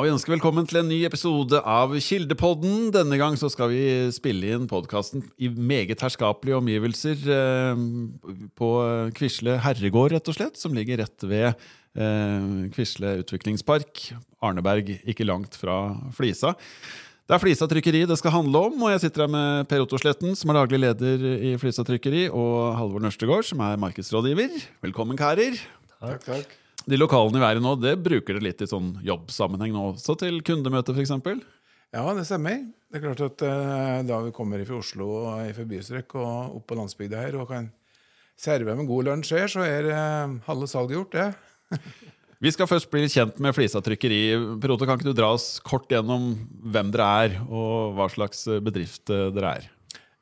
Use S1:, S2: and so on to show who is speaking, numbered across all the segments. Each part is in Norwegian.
S1: og vi ønsker velkommen til en ny episode av Kildepodden. Denne gang så skal vi spille inn podkasten i meget herskapelige omgivelser eh, på Quisle herregård, rett og slett, som ligger rett ved eh, Quisle utviklingspark. Arneberg, ikke langt fra Flisa. Det er Flisa trykkeri det skal handle om, og jeg sitter her med Per Otto Sletten, som er daglig leder i Flisa trykkeri, og Halvor Nørstegård, som er markedsrådgiver. Velkommen, karer.
S2: Takk, takk.
S1: De lokalene vi er i nå, det bruker dere litt i sånn jobbsammenheng nå også, til kundemøter f.eks.?
S2: Ja, det stemmer. Det er klart at eh, Da vi kommer fra Oslo og fra bystrøk og opp på landsbygda her og kan serve med god lunsj her, så er eh, halve salget gjort, det.
S1: Vi skal først bli kjent med Flisa trykkeri. Per Otto, kan ikke du dra oss kort gjennom hvem dere er, og hva slags bedrift eh, dere er?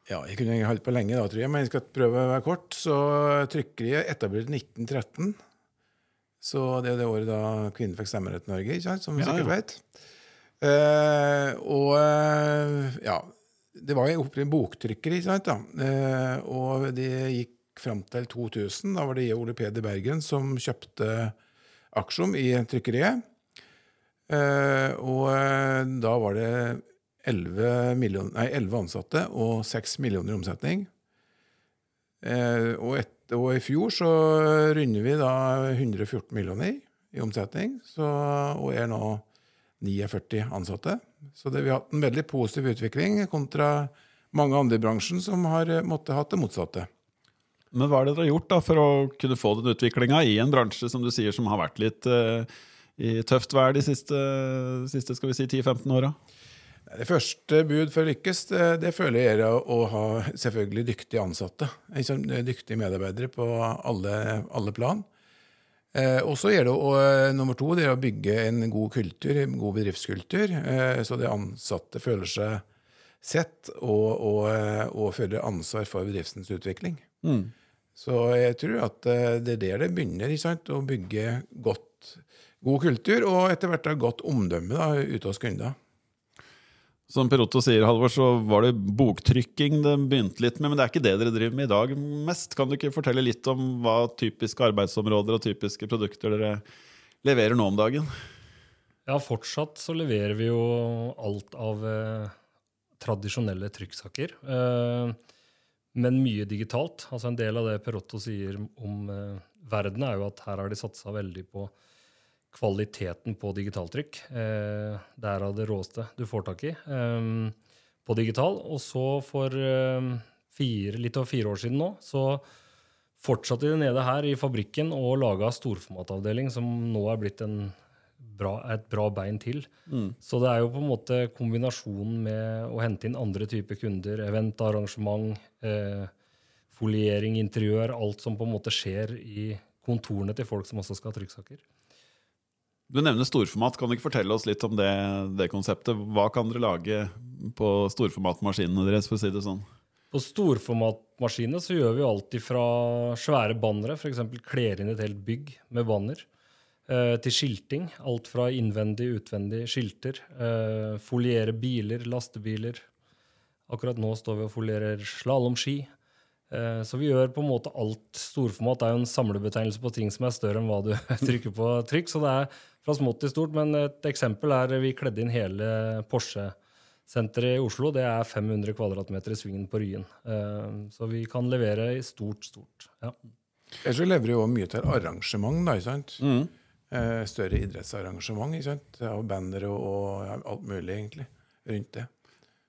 S2: Ja, Jeg kunne holdt på lenge, da, tror jeg, men jeg skal prøve å være kort. Så Trykkeriet etablert i 1913. Så det er det året da kvinnen fikk stemmerett i Norge, som vi
S1: Ja,
S2: sikkert
S1: ja.
S2: vet. Uh, og uh, ja, det var jo opprinnelig boktrykkeri, ikke sant? da. Uh, og det gikk fram til 2000. Da var det jeg og Ole Peder Bergen som kjøpte aksjon i trykkeriet. Og da var det 11, million, nei, 11 ansatte og 6 millioner i omsetning. Og, et, og i fjor så runder vi da 114 millioner i omsetning, så, og er nå 49 ansatte. Så det, vi har hatt en veldig positiv utvikling kontra mange andre i bransjen som har eh, måttet hatt det motsatte.
S1: Men hva er det dere har gjort da for å kunne få den utviklinga i en bransje som du sier som har vært litt uh, i tøft vær de siste, siste si, 10-15 åra?
S2: Det første bud for å lykkes, det, det føler jeg er å, ha selvfølgelig dyktige ansatte. Liksom, Dyktige medarbeidere på alle, alle plan. Eh, og så gjelder det å, eh, nummer to det er å bygge en god kultur, en god bedriftskultur, eh, så de ansatte føler seg sett og, og, eh, og føler ansvar for bedriftens utvikling. Så jeg tror at eh, det er der det begynner, sant? å bygge godt, god kultur og etter hvert ha godt omdømme da, ute hos kunder.
S1: Som Perotto sier, Halvor, så var det boktrykking det begynte litt med, men det er ikke det dere driver med i dag mest. Kan du ikke fortelle litt om hva typiske arbeidsområder og typiske produkter dere leverer nå om dagen?
S3: Ja, fortsatt så leverer vi jo alt av eh, tradisjonelle trykksaker. Eh, men mye digitalt. Altså En del av det Perotto sier om eh, verden, er jo at her har de satsa veldig på kvaliteten på digitaltrykk. Eh, det er av det råeste du får tak i eh, på digital. Og så for eh, fire, litt over fire år siden nå, så fortsatte de nede her i fabrikken og laga storformatavdeling, som nå er blitt en bra, et bra bein til. Så det er jo på en måte kombinasjonen med å hente inn andre typer kunder, event, arrangement, eh, foliering, interiør, alt som på en måte skjer i kontorene til folk som også skal ha trykksaker.
S1: Du nevner storformat. Kan du ikke fortelle oss litt om det, det konseptet? Hva kan dere lage på storformatmaskinene deres, for å si det sånn?
S3: På storformatmaskinene så gjør vi alt fra svære bannere, f.eks. kler inn et helt bygg med banner, eh, til skilting. Alt fra innvendig, utvendig skilter. Eh, foliere biler, lastebiler. Akkurat nå står vi og folierer slalåmski. Eh, så vi gjør på en måte alt. Storformat er jo en samlebetegnelse på ting som er større enn hva du trykker på trykk. Så det er fra smått til stort. Men et eksempel er vi kledde inn hele Porsche-senteret i Oslo. Det er 500 kvadratmeter i svingen på Ryen. Eh, Så vi kan levere i stort, stort. Ja.
S2: Ellers så leverer vi jo mye til arrangement, da, ikke sant? Mm. større idrettsarrangement, ikke sant? Og bannere og, og alt mulig, egentlig, rundt det.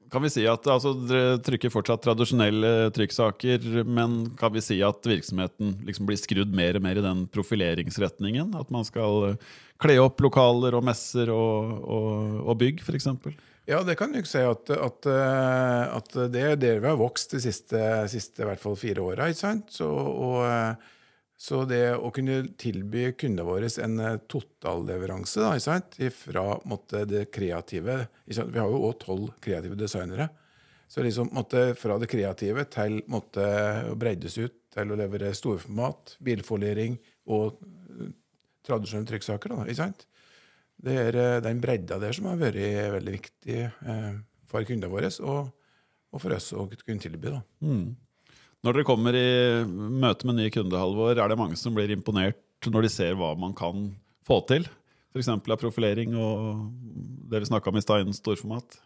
S1: Kan vi si at altså, Dere trykker fortsatt tradisjonelle trykksaker, men kan vi si at virksomheten liksom blir skrudd mer og mer i den profileringsretningen? At man skal eh, kle opp lokaler og messer og, og, og bygg, f.eks.?
S2: Ja, det kan du ikke si at, at, eh, at det er der vi har vokst de siste, siste fire åra. eh, så det å kunne tilby kundene våre en eh, totalleveranse fra måtte, det kreative? Vi har jo òg tolv kreative designere. Så liksom måtte, fra det kreative til å breddes ut til å levere storformat, bilfoliering og eh, tradisjonelle trykksaker. Da? Det er eh, den bredda der som har vært veldig viktig eh, for kundene våre, og, og for oss å kunne tilby. Da.
S1: Når dere kommer i møte med nye kundehalvår, er det mange som blir imponert når de ser hva man kan få til? F.eks. av profilering og det vi snakka om i stad, innen storformat?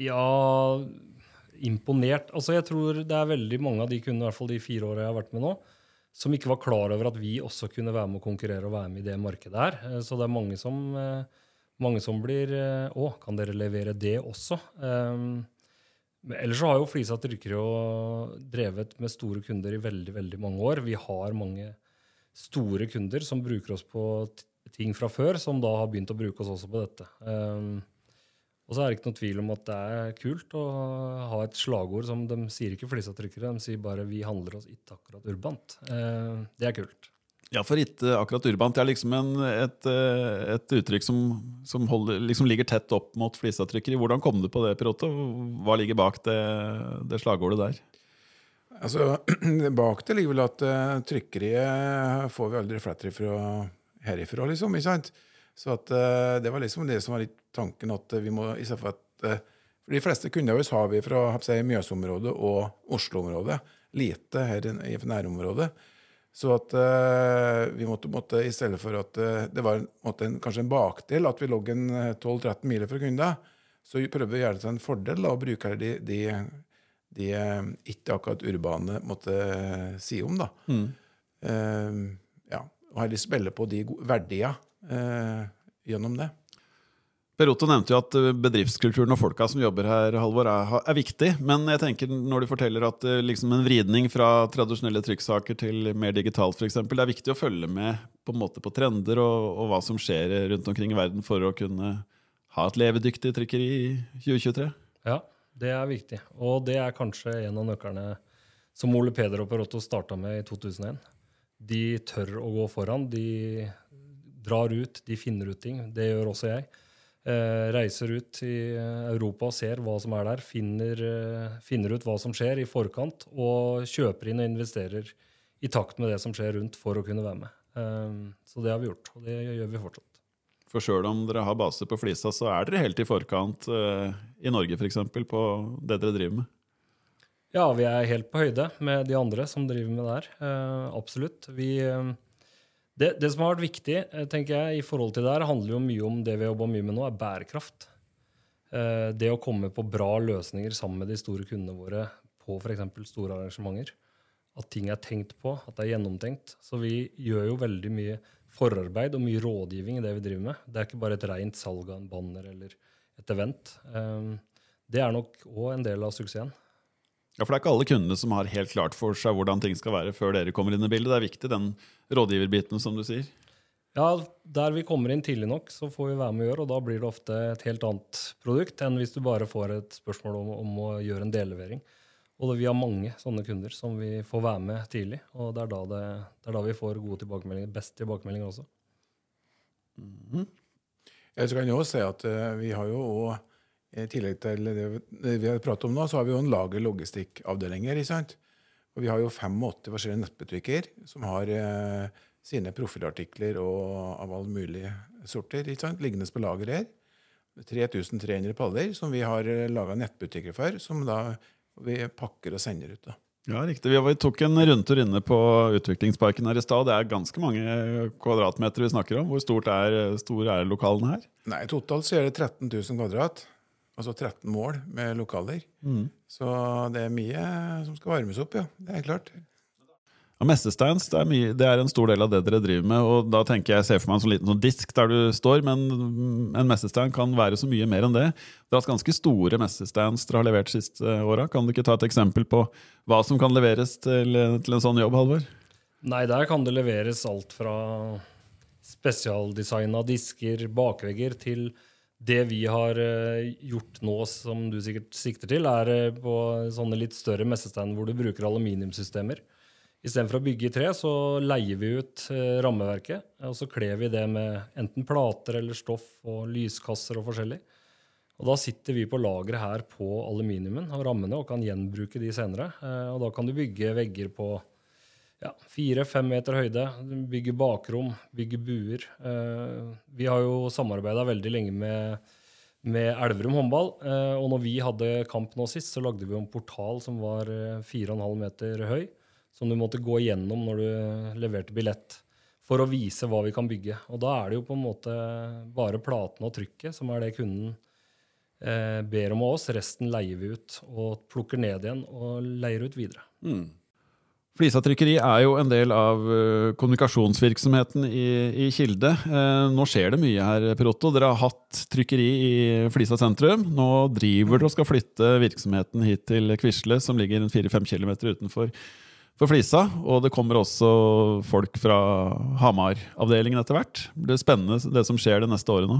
S3: Ja, imponert. Altså, jeg tror det er veldig mange av de kundene, i hvert fall de fire åra jeg har vært med nå, som ikke var klar over at vi også kunne være med å konkurrere og være med i det markedet her. Eh, så det er mange som, eh, mange som blir eh, Å, kan dere levere det også? Um, Ellers så har jo Flisa Trykkeri drevet med store kunder i veldig veldig mange år. Vi har mange store kunder som bruker oss på ting fra før, som da har begynt å bruke oss også på dette. Um, og så er det ikke noe tvil om at det er kult å ha et slagord som de sier ikke flisatrykkere, de sier bare 'vi handler oss ikke akkurat urbant'. Uh, det er kult.
S1: Ja, for ikke akkurat urbant. Det er liksom en, et, et, uttrykk som, som holder, liksom ligger tett opp mot flisavtrykkeri. Hvordan kom du på det, Pirotto? Hva ligger bak det, det slagordet der?
S2: Altså, Bak det ligger vel at uh, trykkeriet får vi aldri fletter fra herifra, liksom. ikke sant? Så at, uh, det var liksom det som var litt tanken, at vi må i for at uh, For de fleste kunder våre har vi fra Mjøsområdet og Oslo-området. Lite her i nærområdet. Så at uh, vi måtte, måtte, i stedet for at det var måtte, en, kanskje en bakdel at vi lå 12-13 miler fra kunder, så prøvde vi å gjøre det til en fordel da, å bruke de, de, de ikke akkurat urbane måtte si om. da. Mm. ja, og heller spille på de verdiene eh, gjennom det.
S1: Per Otto nevnte jo at eh, bedriftskulturen og folka som jobber her, Halvor, er, er, viktig. Men jeg tenker når du forteller at eh, liksom en vridning fra tradisjonelle trykksaker til mer digitalt, f.eks., det er viktig å følge med på, måte på trender og, og, hva som skjer rundt omkring i verden for å kunne ha et levedyktig trykkeri i 2023?
S3: Ja, det er viktig. Og det er kanskje en av nøklene som Ole Peder og Per Otto starta med i 2001. De tør å gå foran. De drar ut, de finner ut ting. Det gjør også jeg. Eh, reiser ut i Europa og ser hva som er der. Finner, eh, finner, ut hva som skjer i forkant, og kjøper inn og investerer i takt med det som skjer rundt, for å kunne være med. Eh, så det har vi gjort, og det gjør vi fortsatt.
S1: For sjøl om dere har base på Flisa, så er dere helt i forkant eh, i Norge f.eks. på det dere driver med?
S3: Ja, vi er helt på høyde med de andre som driver med det her. Absolutt. Vi, det, det, som har vært viktig eh, tenker jeg, i forhold til det her, handler jo mye om det vi har jobba mye med nå, er bærekraft. Eh, det å komme på bra løsninger sammen med de store kundene våre på f.eks. store arrangementer. At ting er tenkt på, at det er gjennomtenkt. Så vi gjør jo veldig mye forarbeid og mye rådgivning i det vi driver med. Det er ikke bare et rent salg av en banner eller et event. Eh, det er nok òg en del av suksessen.
S1: Ja, For det er ikke alle kundene som har helt klart for seg hvordan ting skal være før dere kommer inn i bildet. Det er viktig, den rådgiverbiten, som du sier.
S3: Ja, der vi kommer inn tidlig nok, så får vi være med å gjøre, og da blir det ofte et helt annet produkt enn hvis du bare får et spørsmål om, om å gjøre en dellevering. Og det, vi har mange sånne kunder som vi får være med tidlig, og det er da, det, det er da vi får gode tilbakemeldinger, best tilbakemeldinger også.
S2: Mm -hmm. Jeg kan jo si at uh, vi har jo også i tillegg til det vi har pratet om nå, så har vi jo en lager-logistikkavdelinger. Og vi har jo 85 forskjellige nettbutikker som har eh, sine profilartikler og av alle mulige sorter liggende på lager her. 3300 paller som vi har eh, laga nettbutikker for, som da vi pakker og sender ut. da.
S1: Ja, riktig. Vi tok en rundtur inne på utviklingsparken her i stad. Det er ganske mange kvadratmeter vi snakker om. Hvor stort er, stor er lokalene her?
S2: Nei, Totalt så er det 13 000 kvadrat altså 13 mål med lokaler. Mm. Så det er mye som skal varmes opp, ja. Det er klart.
S1: Ja, Messesteins det er, mye, det er, en stor del av det dere driver med. og da tenker Jeg ser for meg en sånn liten sånn disk der du står, men en messestein kan være så mye mer enn det. Dere har hatt ganske store messesteins dere har levert siste åra. Kan du ikke ta et eksempel på hva som kan leveres til, til en sånn jobb, Halvor?
S3: Nei, der kan det leveres alt fra spesialdesigna disker, bakvegger, til det vi har eh, gjort nå, som du sikkert sikter til, er eh, på sånne litt større messestand hvor du bruker aluminiumssystemer. Istedenfor å bygge i tre, så leier vi ut eh, rammeverket. Og så kler vi det med enten plater eller stoff og lyskasser og forskjellig. Og da sitter vi på lageret her på aluminiumen og rammene og kan gjenbruke de senere. Og da kan du bygge vegger på ja, fire-fem meter høyde. Bygge bakrom, bygge buer. Eh, vi har jo samarbeida veldig lenge med, med Elverum håndball. Eh, og når vi hadde kamp nå sist, så lagde vi en portal som var 4,5 halv meter høy. Som du måtte gå igjennom når du leverte billett. for å vise hva vi kan bygge. Og da er det jo på en måte bare platene og trykket som er det kunden eh, ber om av oss. Resten leier vi ut og plukker ned igjen og leier ut videre.
S1: Mm. Flisatrykkeri er jo en del av uh, kommunikasjonsvirksomheten i, i Kilde. Uh, nå skjer det mye her, Per Otto. Dere har hatt trykkeri i Flisa sentrum. Nå driver dere og skal flytte virksomheten hit til Quisle, som ligger 4-5 km utenfor for Flisa. Og det kommer også folk fra Hamar-avdelingen etter hvert. Det blir spennende det som skjer det neste året nå.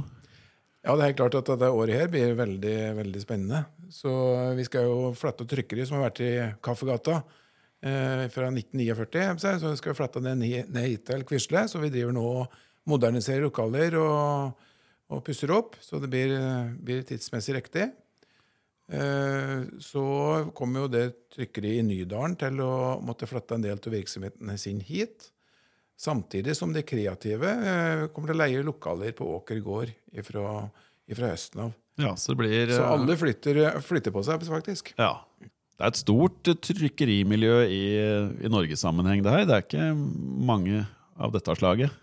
S2: Ja, det er helt klart at dette året her blir veldig, veldig spennende. Så vi skal jo flytte trykkeri som har vært i Kaffegata eh, fra 1949. Så skal vi flytte den ned, hit til Quisle. Så vi driver nå og moderniserer lokaler og, og pusser opp, så det blir, blir tidsmessig riktig. Eh, så kommer jo det trykkeriet i Nydalen til å måtte flytte en del av virksomheten sin hit. Samtidig som de kreative eh, kommer til å leie lokaler på Åker gård fra høsten av.
S1: Ja, så, blir,
S2: så alle flytter, flytter, på seg, faktisk.
S1: Ja, det er et stort trykkerimiljø i, i Norgessammenheng, det her. Det er ikke mange av dette slaget.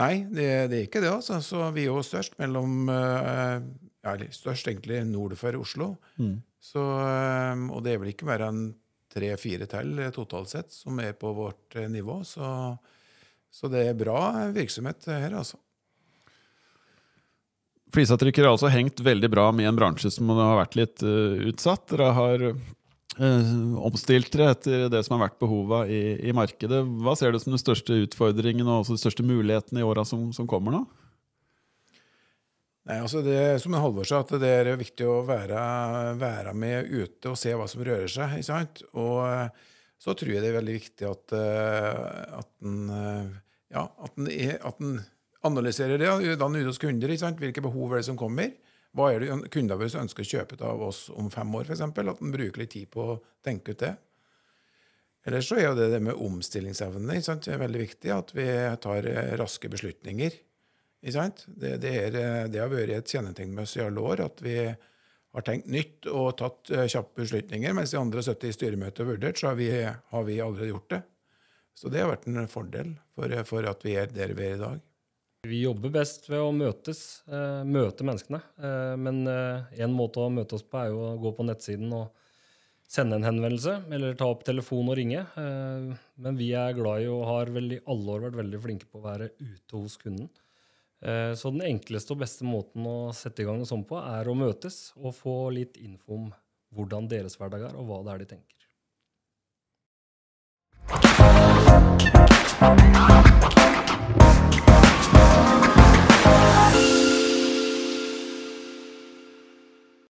S2: Nei, det, det er ikke det. altså. Så Vi er jo størst mellom eh, ja, Størst egentlig nord for Oslo. Mm. Så, eh, og det er vel ikke mer enn tre-fire til totalt sett som er på vårt eh, nivå. Så, så det er bra virksomhet her, altså.
S1: Flisatrykker har altså hengt veldig bra med en bransje som har vært litt uh, utsatt. Dere har uh, omstilt dere etter det som har vært behova i, i, markedet. Hva ser du som den største utfordringen og også de største mulighetene i åra som, som, kommer nå?
S2: Nei, altså det, Som Halvor sa, at det er viktig å være, være, med ute og se hva som rører seg. ikke sant? Og uh, så tror jeg det er veldig viktig at, at en, ja, en, en analyserer det, danner ut hos kunder. Hvilke behov er det som kommer? Hva er det kunder våre ønsker å kjøpe av oss om fem år, f.eks.? At en bruker litt tid på å tenke ut det. Ellers så er jo det, det med omstillingsevne er veldig viktig. At vi tar eh, raske beslutninger. Det, det, er, eh, det, har vært et kjennetegn med oss i alle år at vi har tenkt nytt og tatt eh, kjappe beslutninger. Mens de andre 70 i styremøtet har vurdert, så har vi, har vi allerede gjort det. Så det har vært en fordel for, for at vi er der vi er i dag.
S3: Vi jobber best ved å møtes, eh, møte menneskene. Eh, men eh, én måte å møte oss på er jo å gå på nettsiden og sende en henvendelse, eller ta opp telefonen og ringe. men vi er glad i og har vel i alle år vært veldig flinke på å være ute hos kunden. så den enkleste og beste måten å sette i gang noe sånt på, er å møtes og få litt info om hvordan deres hverdag er, og hva det er de tenker.